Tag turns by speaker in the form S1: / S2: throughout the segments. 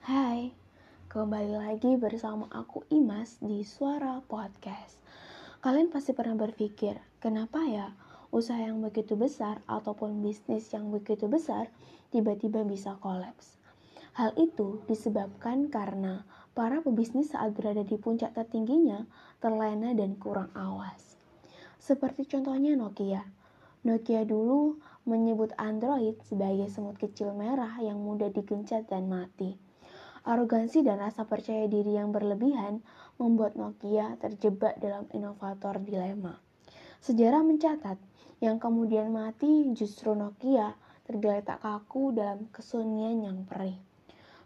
S1: Hai, kembali lagi bersama aku Imas di Suara Podcast. Kalian pasti pernah berpikir, kenapa ya usaha yang begitu besar ataupun bisnis yang begitu besar tiba-tiba bisa kolaps? Hal itu disebabkan karena para pebisnis saat berada di puncak tertingginya terlena dan kurang awas. Seperti contohnya Nokia. Nokia dulu menyebut Android sebagai semut kecil merah yang mudah digencet dan mati. Arogansi dan rasa percaya diri yang berlebihan membuat Nokia terjebak dalam inovator dilema. Sejarah mencatat, yang kemudian mati justru Nokia tergeletak kaku dalam kesunyian yang perih.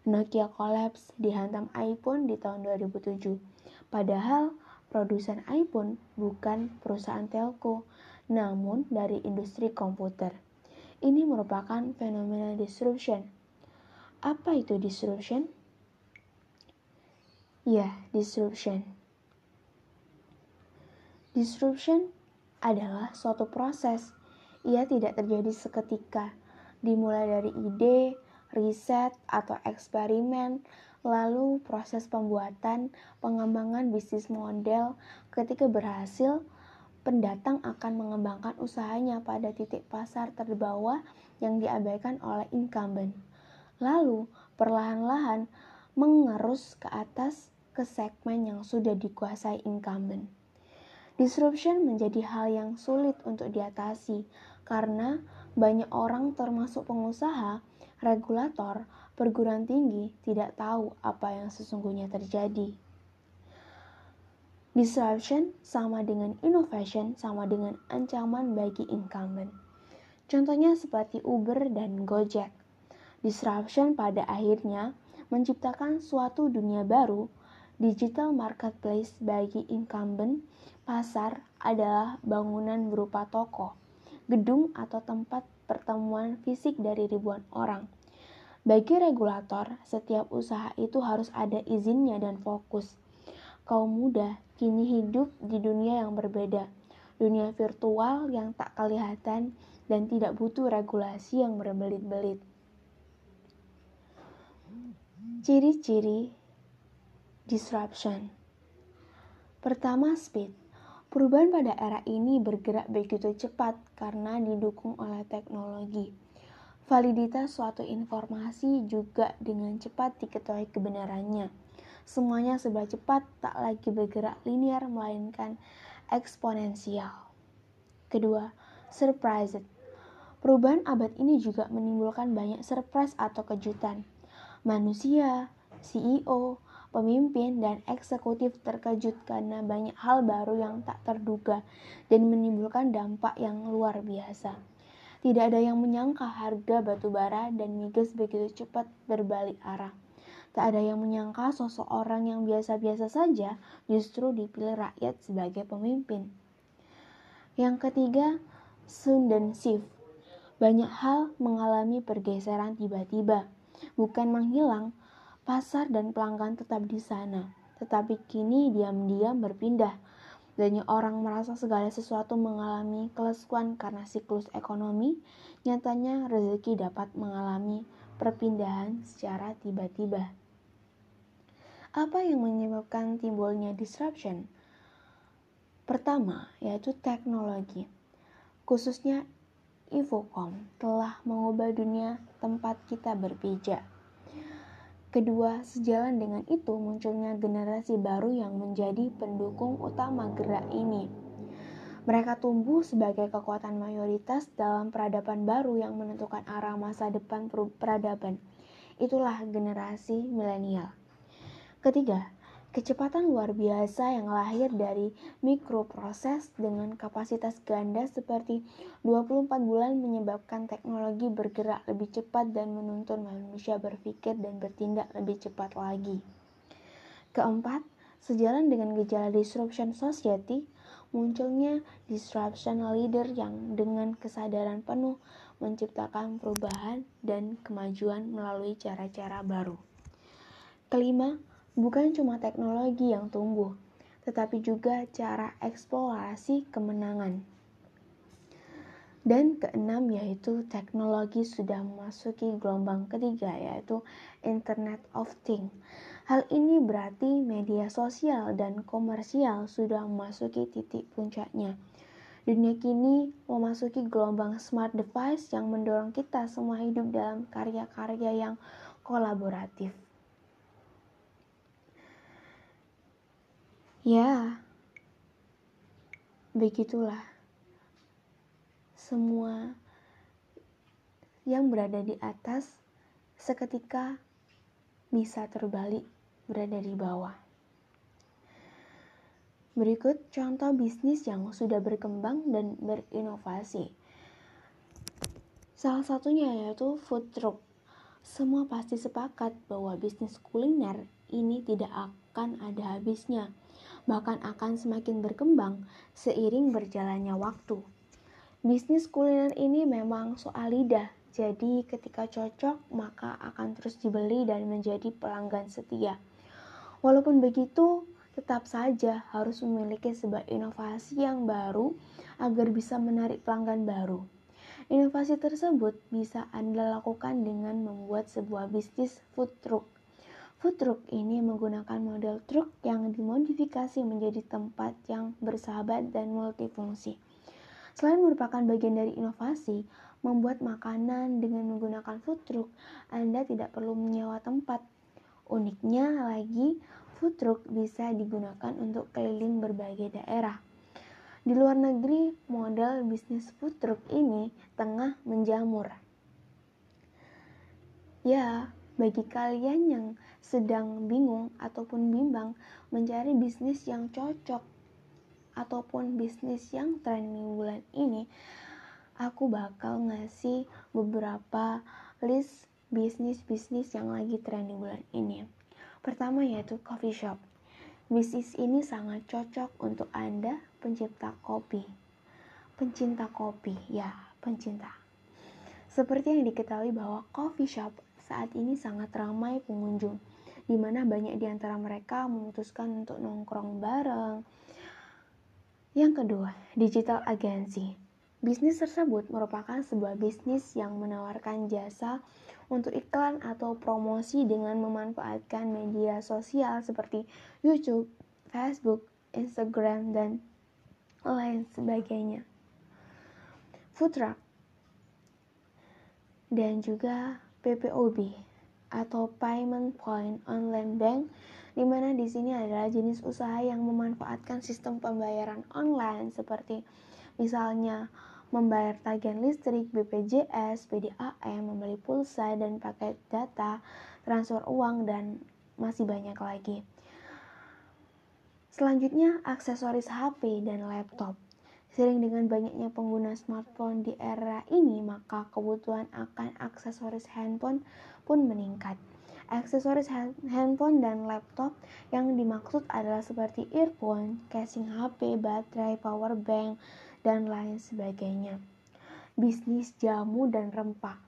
S1: Nokia kolaps dihantam iPhone di tahun 2007. Padahal produsen iPhone bukan perusahaan telco, namun dari industri komputer. Ini merupakan fenomena disruption. Apa itu disruption? Ya, disruption. Disruption adalah suatu proses. Ia tidak terjadi seketika, dimulai dari ide, riset, atau eksperimen, lalu proses pembuatan, pengembangan bisnis model. Ketika berhasil, pendatang akan mengembangkan usahanya pada titik pasar terbawah yang diabaikan oleh incumbent. Lalu, perlahan-lahan mengerus ke atas ke segmen yang sudah dikuasai incumbent. Disruption menjadi hal yang sulit untuk diatasi karena banyak orang termasuk pengusaha, regulator, perguruan tinggi tidak tahu apa yang sesungguhnya terjadi. Disruption sama dengan innovation sama dengan ancaman bagi incumbent. Contohnya seperti Uber dan Gojek. Disruption pada akhirnya menciptakan suatu dunia baru, digital marketplace bagi incumbent. Pasar adalah bangunan berupa toko, gedung atau tempat pertemuan fisik dari ribuan orang bagi regulator, setiap usaha itu harus ada izinnya dan fokus. Kaum muda kini hidup di dunia yang berbeda, dunia virtual yang tak kelihatan dan tidak butuh regulasi yang berbelit-belit. Ciri-ciri disruption Pertama, speed. Perubahan pada era ini bergerak begitu cepat karena didukung oleh teknologi Validitas suatu informasi juga dengan cepat diketahui kebenarannya. Semuanya serba cepat, tak lagi bergerak linear melainkan eksponensial. Kedua, surprise. Perubahan abad ini juga menimbulkan banyak surprise atau kejutan. Manusia, CEO, pemimpin, dan eksekutif terkejut karena banyak hal baru yang tak terduga dan menimbulkan dampak yang luar biasa. Tidak ada yang menyangka harga batu bara dan migas begitu cepat berbalik arah. Tak ada yang menyangka sosok orang yang biasa-biasa saja justru dipilih rakyat sebagai pemimpin. Yang ketiga, Sun dan Sif. Banyak hal mengalami pergeseran tiba-tiba, bukan menghilang. Pasar dan pelanggan tetap di sana, tetapi kini diam-diam berpindah banyak orang merasa segala sesuatu mengalami kelesuan karena siklus ekonomi, nyatanya rezeki dapat mengalami perpindahan secara tiba-tiba. Apa yang menyebabkan timbulnya disruption? Pertama, yaitu teknologi. Khususnya Infocom telah mengubah dunia tempat kita berpijak Kedua, sejalan dengan itu munculnya generasi baru yang menjadi pendukung utama gerak ini. Mereka tumbuh sebagai kekuatan mayoritas dalam peradaban baru yang menentukan arah masa depan peradaban. Itulah generasi milenial. Ketiga, Kecepatan luar biasa yang lahir dari mikroproses dengan kapasitas ganda seperti 24 bulan menyebabkan teknologi bergerak lebih cepat dan menuntun manusia berpikir dan bertindak lebih cepat lagi. Keempat, sejalan dengan gejala disruption society, munculnya disruption leader yang dengan kesadaran penuh menciptakan perubahan dan kemajuan melalui cara-cara baru. Kelima, Bukan cuma teknologi yang tumbuh, tetapi juga cara eksplorasi kemenangan. Dan keenam yaitu teknologi sudah memasuki gelombang ketiga yaitu Internet of Things. Hal ini berarti media sosial dan komersial sudah memasuki titik puncaknya. Dunia kini memasuki gelombang smart device yang mendorong kita semua hidup dalam karya-karya yang kolaboratif. Ya, begitulah semua yang berada di atas seketika bisa terbalik berada di bawah. Berikut contoh bisnis yang sudah berkembang dan berinovasi. Salah satunya yaitu food truck. Semua pasti sepakat bahwa bisnis kuliner ini tidak akan ada habisnya, bahkan akan semakin berkembang seiring berjalannya waktu. Bisnis kuliner ini memang soal lidah, jadi ketika cocok maka akan terus dibeli dan menjadi pelanggan setia. Walaupun begitu, tetap saja harus memiliki sebuah inovasi yang baru agar bisa menarik pelanggan baru. Inovasi tersebut bisa Anda lakukan dengan membuat sebuah bisnis food truck. Food truck ini menggunakan model truk yang dimodifikasi menjadi tempat yang bersahabat dan multifungsi. Selain merupakan bagian dari inovasi, membuat makanan dengan menggunakan food truck, Anda tidak perlu menyewa tempat. Uniknya lagi, food truck bisa digunakan untuk keliling berbagai daerah. Di luar negeri, model bisnis food truck ini tengah menjamur. Ya, bagi kalian yang sedang bingung ataupun bimbang mencari bisnis yang cocok ataupun bisnis yang trending bulan ini, aku bakal ngasih beberapa list bisnis-bisnis yang lagi trending bulan ini. Pertama yaitu coffee shop. Bisnis ini sangat cocok untuk Anda pencipta kopi. Pencinta kopi, ya, pencinta. Seperti yang diketahui bahwa coffee shop saat ini sangat ramai pengunjung, di mana banyak di antara mereka memutuskan untuk nongkrong bareng, yang kedua, digital agency. Bisnis tersebut merupakan sebuah bisnis yang menawarkan jasa untuk iklan atau promosi dengan memanfaatkan media sosial seperti YouTube, Facebook, Instagram, dan lain sebagainya. Food truck dan juga PPOB atau Payment Point Online Bank di mana di sini adalah jenis usaha yang memanfaatkan sistem pembayaran online seperti misalnya membayar tagihan listrik, BPJS, PDAM, membeli pulsa dan paket data, transfer uang dan masih banyak lagi. Selanjutnya, aksesoris HP dan laptop. Sering dengan banyaknya pengguna smartphone di era ini, maka kebutuhan akan aksesoris handphone pun meningkat. Aksesoris handphone dan laptop yang dimaksud adalah seperti earphone, casing HP, baterai, power bank, dan lain sebagainya. Bisnis jamu dan rempah.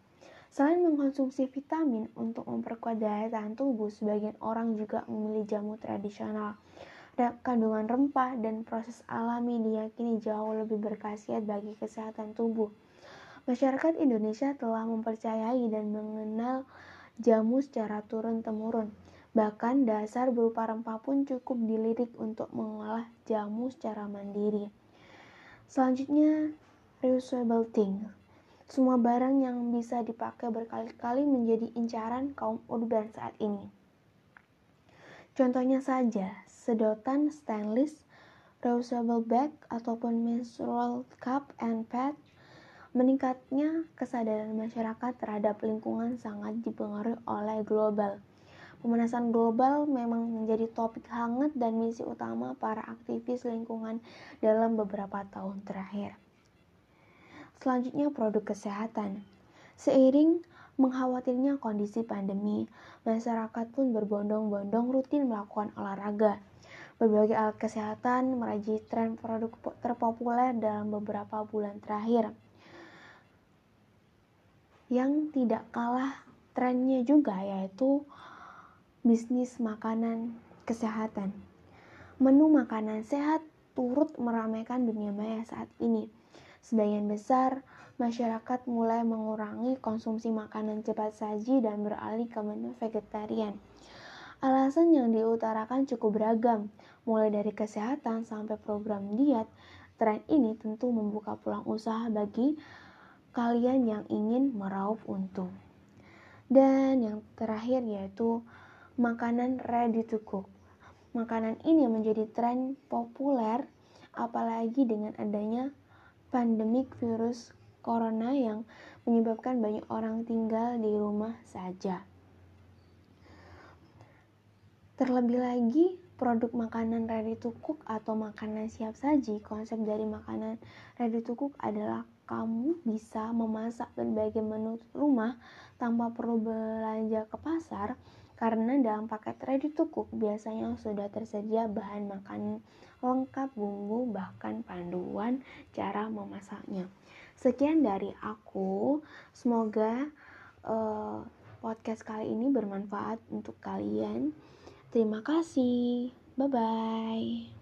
S1: Selain mengkonsumsi vitamin untuk memperkuat daya tahan tubuh, sebagian orang juga memilih jamu tradisional. Kandungan rempah dan proses alami diyakini jauh lebih berkhasiat bagi kesehatan tubuh. Masyarakat Indonesia telah mempercayai dan mengenal jamu secara turun-temurun. Bahkan dasar berupa rempah pun cukup dilirik untuk mengolah jamu secara mandiri. Selanjutnya, reusable thing. Semua barang yang bisa dipakai berkali-kali menjadi incaran kaum urban saat ini. Contohnya saja, sedotan stainless, reusable bag, ataupun menstrual cup and pad Meningkatnya kesadaran masyarakat terhadap lingkungan sangat dipengaruhi oleh global. Pemanasan global memang menjadi topik hangat dan misi utama para aktivis lingkungan dalam beberapa tahun terakhir. Selanjutnya produk kesehatan. Seiring mengkhawatirnya kondisi pandemi, masyarakat pun berbondong-bondong rutin melakukan olahraga. Berbagai alat kesehatan meraji tren produk terpopuler dalam beberapa bulan terakhir yang tidak kalah trennya juga yaitu bisnis makanan kesehatan. Menu makanan sehat turut meramaikan dunia maya saat ini. Sebagian besar masyarakat mulai mengurangi konsumsi makanan cepat saji dan beralih ke menu vegetarian. Alasan yang diutarakan cukup beragam, mulai dari kesehatan sampai program diet. Tren ini tentu membuka peluang usaha bagi kalian yang ingin meraup untung. Dan yang terakhir yaitu makanan ready to cook. Makanan ini menjadi tren populer apalagi dengan adanya pandemik virus corona yang menyebabkan banyak orang tinggal di rumah saja. Terlebih lagi, produk makanan ready to cook atau makanan siap saji, konsep dari makanan ready to cook adalah kamu bisa memasak berbagai menu rumah tanpa perlu belanja ke pasar karena dalam paket ready to cook biasanya sudah tersedia bahan makanan lengkap bumbu bahkan panduan cara memasaknya. Sekian dari aku. Semoga uh, podcast kali ini bermanfaat untuk kalian. Terima kasih. Bye bye.